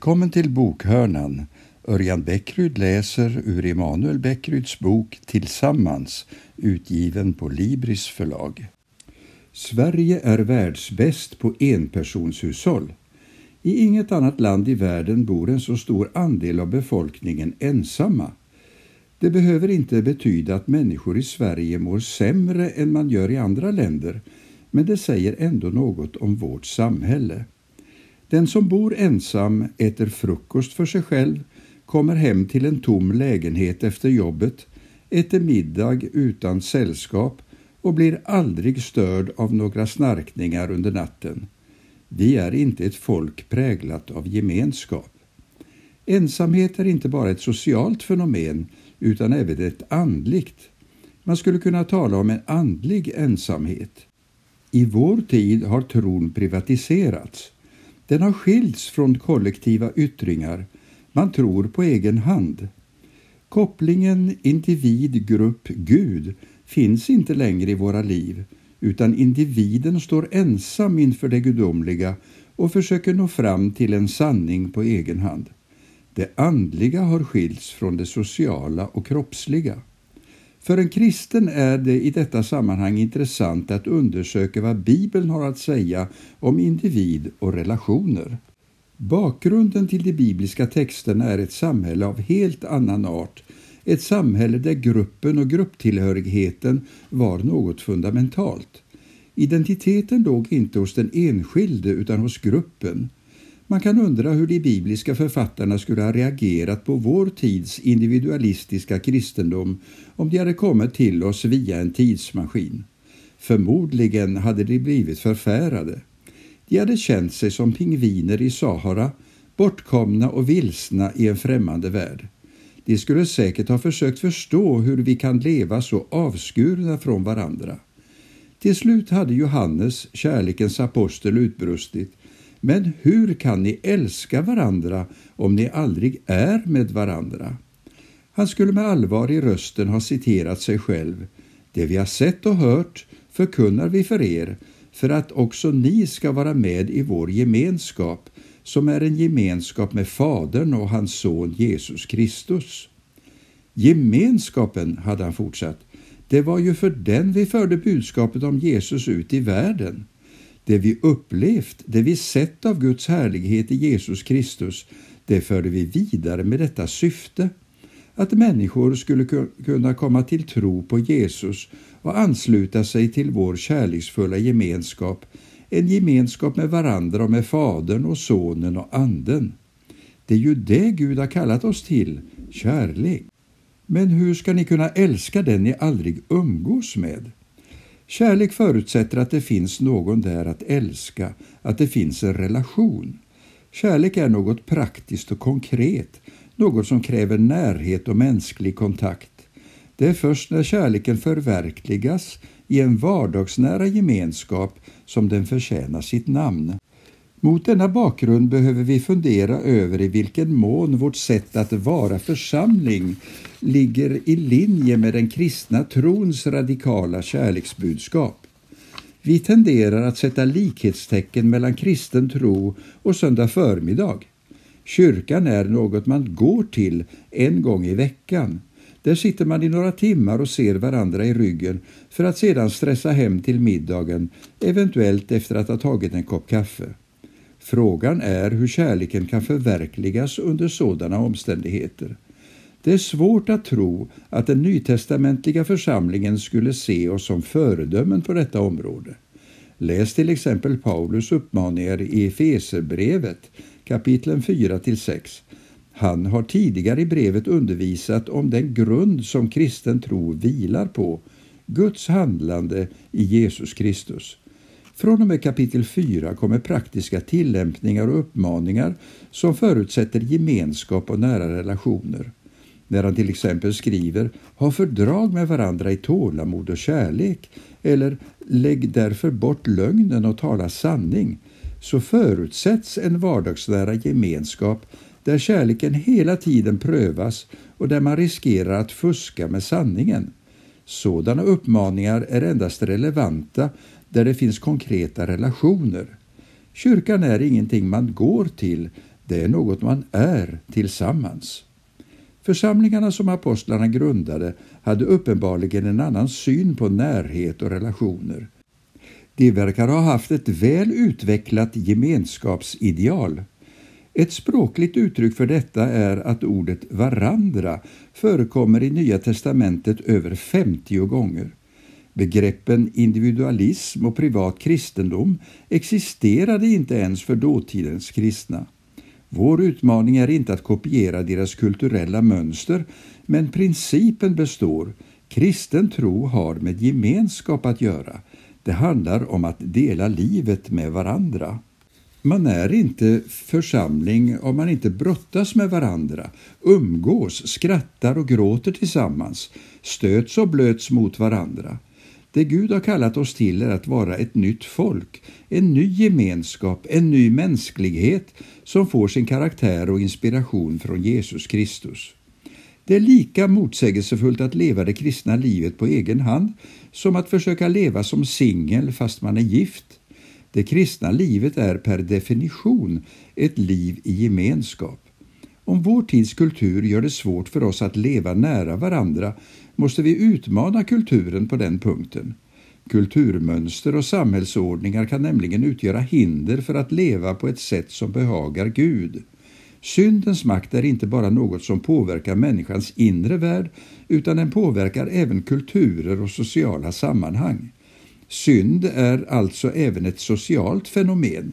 Välkommen till Bokhörnan. Örjan Bäckryd läser ur Emanuel Bäckryds bok Tillsammans, utgiven på Libris förlag. Sverige är världsbäst på enpersonshushåll. I inget annat land i världen bor en så stor andel av befolkningen ensamma. Det behöver inte betyda att människor i Sverige mår sämre än man gör i andra länder, men det säger ändå något om vårt samhälle. Den som bor ensam äter frukost för sig själv, kommer hem till en tom lägenhet efter jobbet, äter middag utan sällskap och blir aldrig störd av några snarkningar under natten. Vi är inte ett folk präglat av gemenskap. Ensamhet är inte bara ett socialt fenomen utan även ett andligt. Man skulle kunna tala om en andlig ensamhet. I vår tid har tron privatiserats. Den har skilts från kollektiva yttringar. Man tror på egen hand. Kopplingen individ, grupp, Gud finns inte längre i våra liv utan individen står ensam inför det gudomliga och försöker nå fram till en sanning på egen hand. Det andliga har skilts från det sociala och kroppsliga. För en kristen är det i detta sammanhang intressant att undersöka vad Bibeln har att säga om individ och relationer. Bakgrunden till de bibliska texterna är ett samhälle av helt annan art, ett samhälle där gruppen och grupptillhörigheten var något fundamentalt. Identiteten låg inte hos den enskilde utan hos gruppen. Man kan undra hur de bibliska författarna skulle ha reagerat på vår tids individualistiska kristendom om de hade kommit till oss via en tidsmaskin. Förmodligen hade de blivit förfärade. De hade känt sig som pingviner i Sahara, bortkomna och vilsna i en främmande värld. De skulle säkert ha försökt förstå hur vi kan leva så avskurna från varandra. Till slut hade Johannes, kärlekens apostel, utbrustit men hur kan ni älska varandra om ni aldrig är med varandra? Han skulle med allvar i rösten ha citerat sig själv. Det vi har sett och hört förkunnar vi för er, för att också ni ska vara med i vår gemenskap, som är en gemenskap med Fadern och hans son Jesus Kristus. Gemenskapen, hade han fortsatt, det var ju för den vi förde budskapet om Jesus ut i världen. Det vi upplevt, det vi sett av Guds härlighet i Jesus Kristus, det förde vi vidare med detta syfte, att människor skulle kunna komma till tro på Jesus och ansluta sig till vår kärleksfulla gemenskap, en gemenskap med varandra och med Fadern och Sonen och Anden. Det är ju det Gud har kallat oss till, kärlek. Men hur ska ni kunna älska den ni aldrig umgås med? Kärlek förutsätter att det finns någon där att älska, att det finns en relation. Kärlek är något praktiskt och konkret, något som kräver närhet och mänsklig kontakt. Det är först när kärleken förverkligas i en vardagsnära gemenskap som den förtjänar sitt namn. Mot denna bakgrund behöver vi fundera över i vilken mån vårt sätt att vara församling ligger i linje med den kristna trons radikala kärleksbudskap. Vi tenderar att sätta likhetstecken mellan kristen tro och söndag förmiddag. Kyrkan är något man går till en gång i veckan. Där sitter man i några timmar och ser varandra i ryggen för att sedan stressa hem till middagen, eventuellt efter att ha tagit en kopp kaffe. Frågan är hur kärleken kan förverkligas under sådana omständigheter. Det är svårt att tro att den nytestamentliga församlingen skulle se oss som föredömen på detta område. Läs till exempel Paulus uppmaningar i Efeserbrevet kapitlen 4-6. Han har tidigare i brevet undervisat om den grund som kristen tro vilar på, Guds handlande i Jesus Kristus. Från och med kapitel 4 kommer praktiska tillämpningar och uppmaningar som förutsätter gemenskap och nära relationer. När han till exempel skriver ”ha fördrag med varandra i tålamod och kärlek” eller ”lägg därför bort lögnen och tala sanning” så förutsätts en vardagsnära gemenskap där kärleken hela tiden prövas och där man riskerar att fuska med sanningen. Sådana uppmaningar är endast relevanta där det finns konkreta relationer. Kyrkan är ingenting man går till, Det är något man är tillsammans. Församlingarna som apostlarna grundade hade uppenbarligen en annan syn på närhet och relationer. De verkar ha haft ett väl utvecklat gemenskapsideal. Ett språkligt uttryck för detta är att ordet varandra förekommer i Nya testamentet över 50 gånger. Begreppen individualism och privat kristendom existerade inte ens för dåtidens kristna. Vår utmaning är inte att kopiera deras kulturella mönster, men principen består. Kristen tro har med gemenskap att göra. Det handlar om att dela livet med varandra. Man är inte församling om man inte brottas med varandra, umgås, skrattar och gråter tillsammans, stöts och blöts mot varandra. Det Gud har kallat oss till är att vara ett nytt folk, en ny gemenskap, en ny mänsklighet som får sin karaktär och inspiration från Jesus Kristus. Det är lika motsägelsefullt att leva det kristna livet på egen hand som att försöka leva som singel fast man är gift. Det kristna livet är per definition ett liv i gemenskap. Om vår tids kultur gör det svårt för oss att leva nära varandra måste vi utmana kulturen på den punkten. Kulturmönster och samhällsordningar kan nämligen utgöra hinder för att leva på ett sätt som behagar Gud. Syndens makt är inte bara något som påverkar människans inre värld utan den påverkar även kulturer och sociala sammanhang. Synd är alltså även ett socialt fenomen.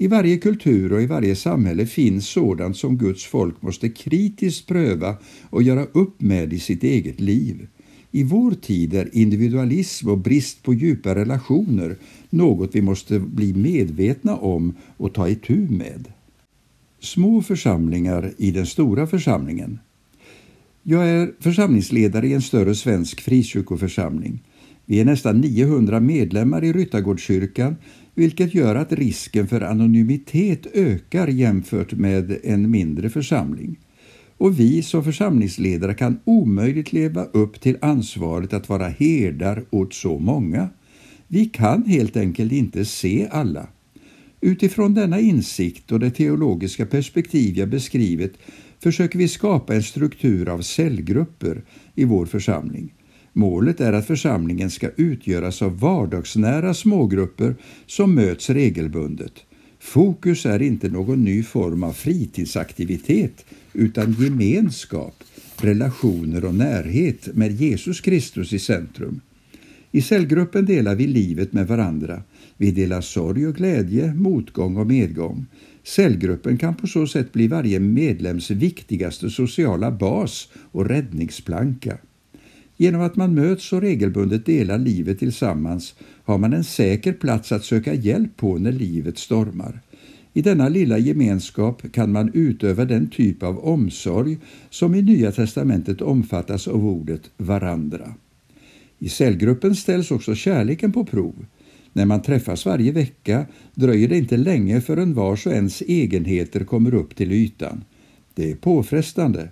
I varje kultur och i varje samhälle finns sådant som Guds folk måste kritiskt pröva och göra upp med i sitt eget liv. I vår tid är individualism och brist på djupa relationer något vi måste bli medvetna om och ta itu med. Små församlingar i den stora församlingen. Jag är församlingsledare i en större svensk frikyrkoförsamling. Vi är nästan 900 medlemmar i Ryttargårdskyrkan vilket gör att risken för anonymitet ökar jämfört med en mindre församling. Och vi som församlingsledare kan omöjligt leva upp till ansvaret att vara herdar åt så många. Vi kan helt enkelt inte se alla. Utifrån denna insikt och det teologiska perspektiv jag beskrivit försöker vi skapa en struktur av cellgrupper i vår församling. Målet är att församlingen ska utgöras av vardagsnära smågrupper som möts regelbundet. Fokus är inte någon ny form av fritidsaktivitet utan gemenskap, relationer och närhet med Jesus Kristus i centrum. I cellgruppen delar vi livet med varandra. Vi delar sorg och glädje, motgång och medgång. Cellgruppen kan på så sätt bli varje medlems viktigaste sociala bas och räddningsplanka. Genom att man möts och regelbundet delar livet tillsammans har man en säker plats att söka hjälp på när livet stormar. I denna lilla gemenskap kan man utöva den typ av omsorg som i Nya testamentet omfattas av ordet varandra. I cellgruppen ställs också kärleken på prov. När man träffas varje vecka dröjer det inte länge förrän vars och ens egenheter kommer upp till ytan. Det är påfrestande.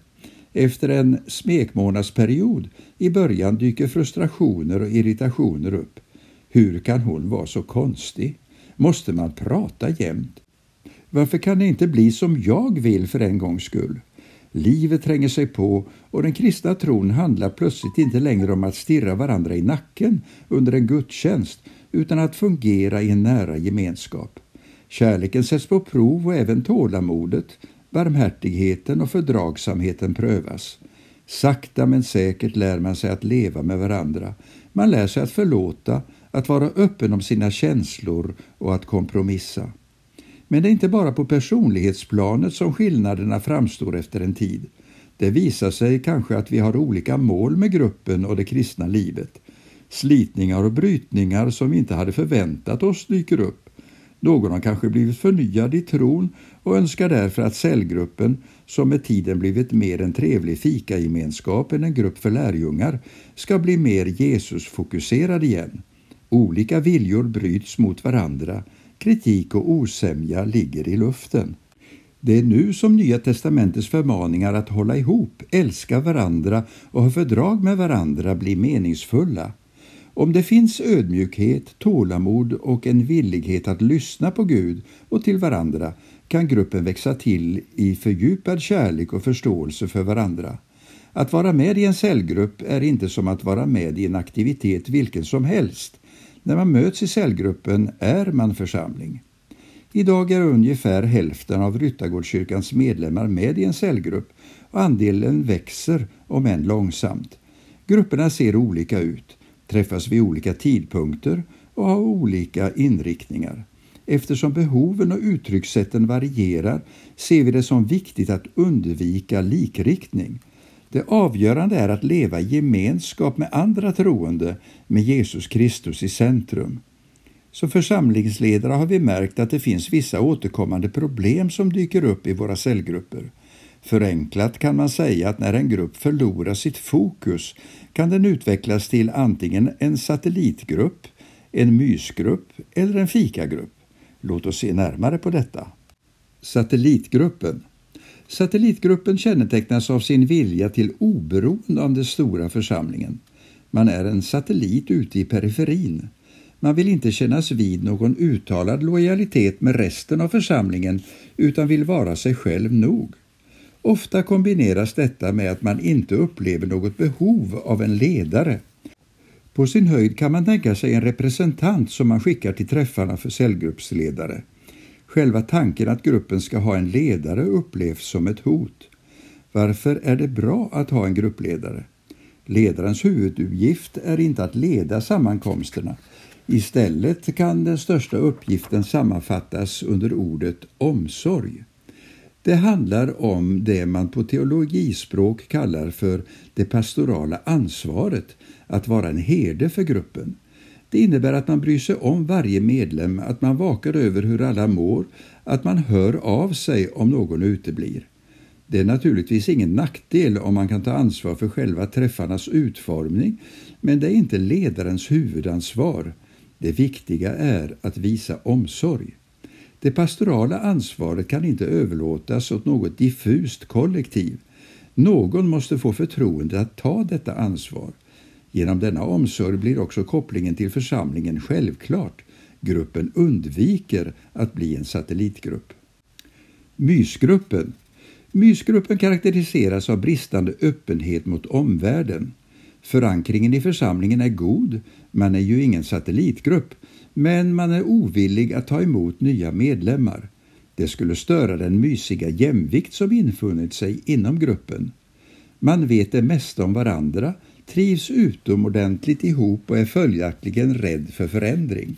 Efter en smekmånadsperiod i början dyker frustrationer och irritationer upp. Hur kan hon vara så konstig? Måste man prata jämt? Varför kan det inte bli som jag vill för en gångs skull? Livet tränger sig på och den kristna tron handlar plötsligt inte längre om att stirra varandra i nacken under en gudstjänst utan att fungera i en nära gemenskap. Kärleken sätts på prov och även tålamodet, barmhärtigheten och fördragsamheten prövas. Sakta men säkert lär man sig att leva med varandra. Man lär sig att förlåta, att vara öppen om sina känslor och att kompromissa. Men det är inte bara på personlighetsplanet som skillnaderna framstår efter en tid. Det visar sig kanske att vi har olika mål med gruppen och det kristna livet. Slitningar och brytningar som vi inte hade förväntat oss dyker upp. Någon har kanske blivit förnyad i tron och önskar därför att cellgruppen, som med tiden blivit mer en trevlig fikagemenskap än en grupp för lärjungar, ska bli mer Jesusfokuserad igen. Olika viljor bryts mot varandra, kritik och osämja ligger i luften. Det är nu som Nya testamentets förmaningar att hålla ihop, älska varandra och ha fördrag med varandra blir meningsfulla. Om det finns ödmjukhet, tålamod och en villighet att lyssna på Gud och till varandra kan gruppen växa till i fördjupad kärlek och förståelse för varandra. Att vara med i en cellgrupp är inte som att vara med i en aktivitet vilken som helst. När man möts i cellgruppen är man församling. Idag är ungefär hälften av Ryttargårdskyrkans medlemmar med i en cellgrupp och andelen växer, om än långsamt. Grupperna ser olika ut, träffas vid olika tidpunkter och har olika inriktningar. Eftersom behoven och uttryckssätten varierar ser vi det som viktigt att undvika likriktning. Det avgörande är att leva i gemenskap med andra troende med Jesus Kristus i centrum. Som församlingsledare har vi märkt att det finns vissa återkommande problem som dyker upp i våra cellgrupper. Förenklat kan man säga att när en grupp förlorar sitt fokus kan den utvecklas till antingen en satellitgrupp, en mysgrupp eller en fikagrupp. Låt oss se närmare på detta. Satellitgruppen Satellitgruppen kännetecknas av sin vilja till oberoende av den stora församlingen. Man är en satellit ute i periferin. Man vill inte kännas vid någon uttalad lojalitet med resten av församlingen utan vill vara sig själv nog. Ofta kombineras detta med att man inte upplever något behov av en ledare. På sin höjd kan man tänka sig en representant som man skickar till träffarna för cellgruppsledare. Själva tanken att gruppen ska ha en ledare upplevs som ett hot. Varför är det bra att ha en gruppledare? Ledarens huvuduppgift är inte att leda sammankomsterna. Istället kan den största uppgiften sammanfattas under ordet omsorg. Det handlar om det man på teologispråk kallar för det pastorala ansvaret, att vara en herde för gruppen. Det innebär att man bryr sig om varje medlem, att man vakar över hur alla mår, att man hör av sig om någon uteblir. Det är naturligtvis ingen nackdel om man kan ta ansvar för själva träffarnas utformning, men det är inte ledarens huvudansvar. Det viktiga är att visa omsorg. Det pastorala ansvaret kan inte överlåtas åt något diffust kollektiv. Någon måste få förtroende att ta detta ansvar. Genom denna omsorg blir också kopplingen till församlingen självklart. Gruppen undviker att bli en satellitgrupp. Mysgruppen Mysgruppen karaktäriseras av bristande öppenhet mot omvärlden. Förankringen i församlingen är god, man är ju ingen satellitgrupp, men man är ovillig att ta emot nya medlemmar. Det skulle störa den mysiga jämvikt som infunnit sig inom gruppen. Man vet det mesta om varandra, trivs utomordentligt ihop och är följaktligen rädd för förändring.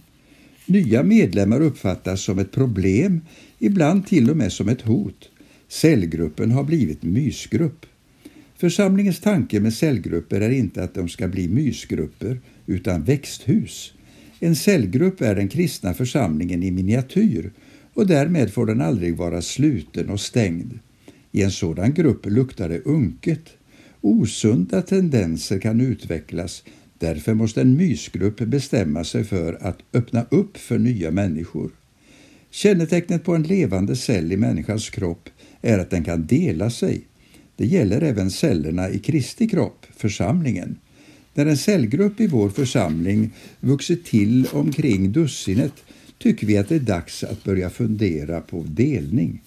Nya medlemmar uppfattas som ett problem, ibland till och med som ett hot. Cellgruppen har blivit mysgrupp. Församlingens tanke med cellgrupper är inte att de ska bli mysgrupper, utan växthus. En cellgrupp är den kristna församlingen i miniatyr och därmed får den aldrig vara sluten och stängd. I en sådan grupp luktar det unket. Osunda tendenser kan utvecklas. Därför måste en mysgrupp bestämma sig för att öppna upp för nya människor. Kännetecknet på en levande cell i människans kropp är att den kan dela sig. Det gäller även cellerna i Kristi kropp, församlingen. När en cellgrupp i vår församling vuxit till omkring dussinet tycker vi att det är dags att börja fundera på delning.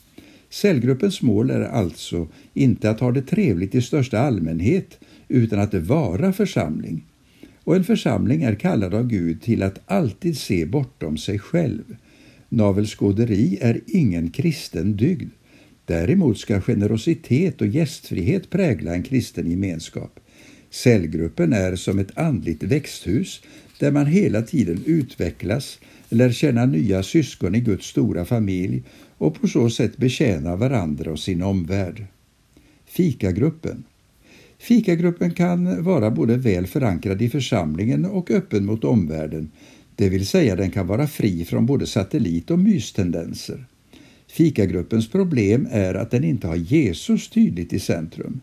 Cellgruppens mål är alltså inte att ha det trevligt i största allmänhet utan att vara församling. Och en församling är kallad av Gud till att alltid se bortom sig själv. Navelskåderi är ingen kristen dygd. Däremot ska generositet och gästfrihet prägla en kristen gemenskap. Cellgruppen är som ett andligt växthus där man hela tiden utvecklas, lär känna nya syskon i Guds stora familj och på så sätt betjäna varandra och sin omvärld. Fikagruppen Fikagruppen kan vara både väl förankrad i församlingen och öppen mot omvärlden, det vill säga den kan vara fri från både satellit och mystendenser. Fikagruppens problem är att den inte har Jesus tydligt i centrum.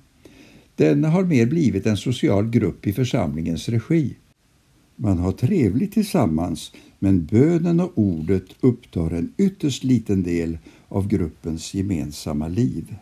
Den har mer blivit en social grupp i församlingens regi. Man har trevligt tillsammans men bönen och ordet upptar en ytterst liten del av gruppens gemensamma liv.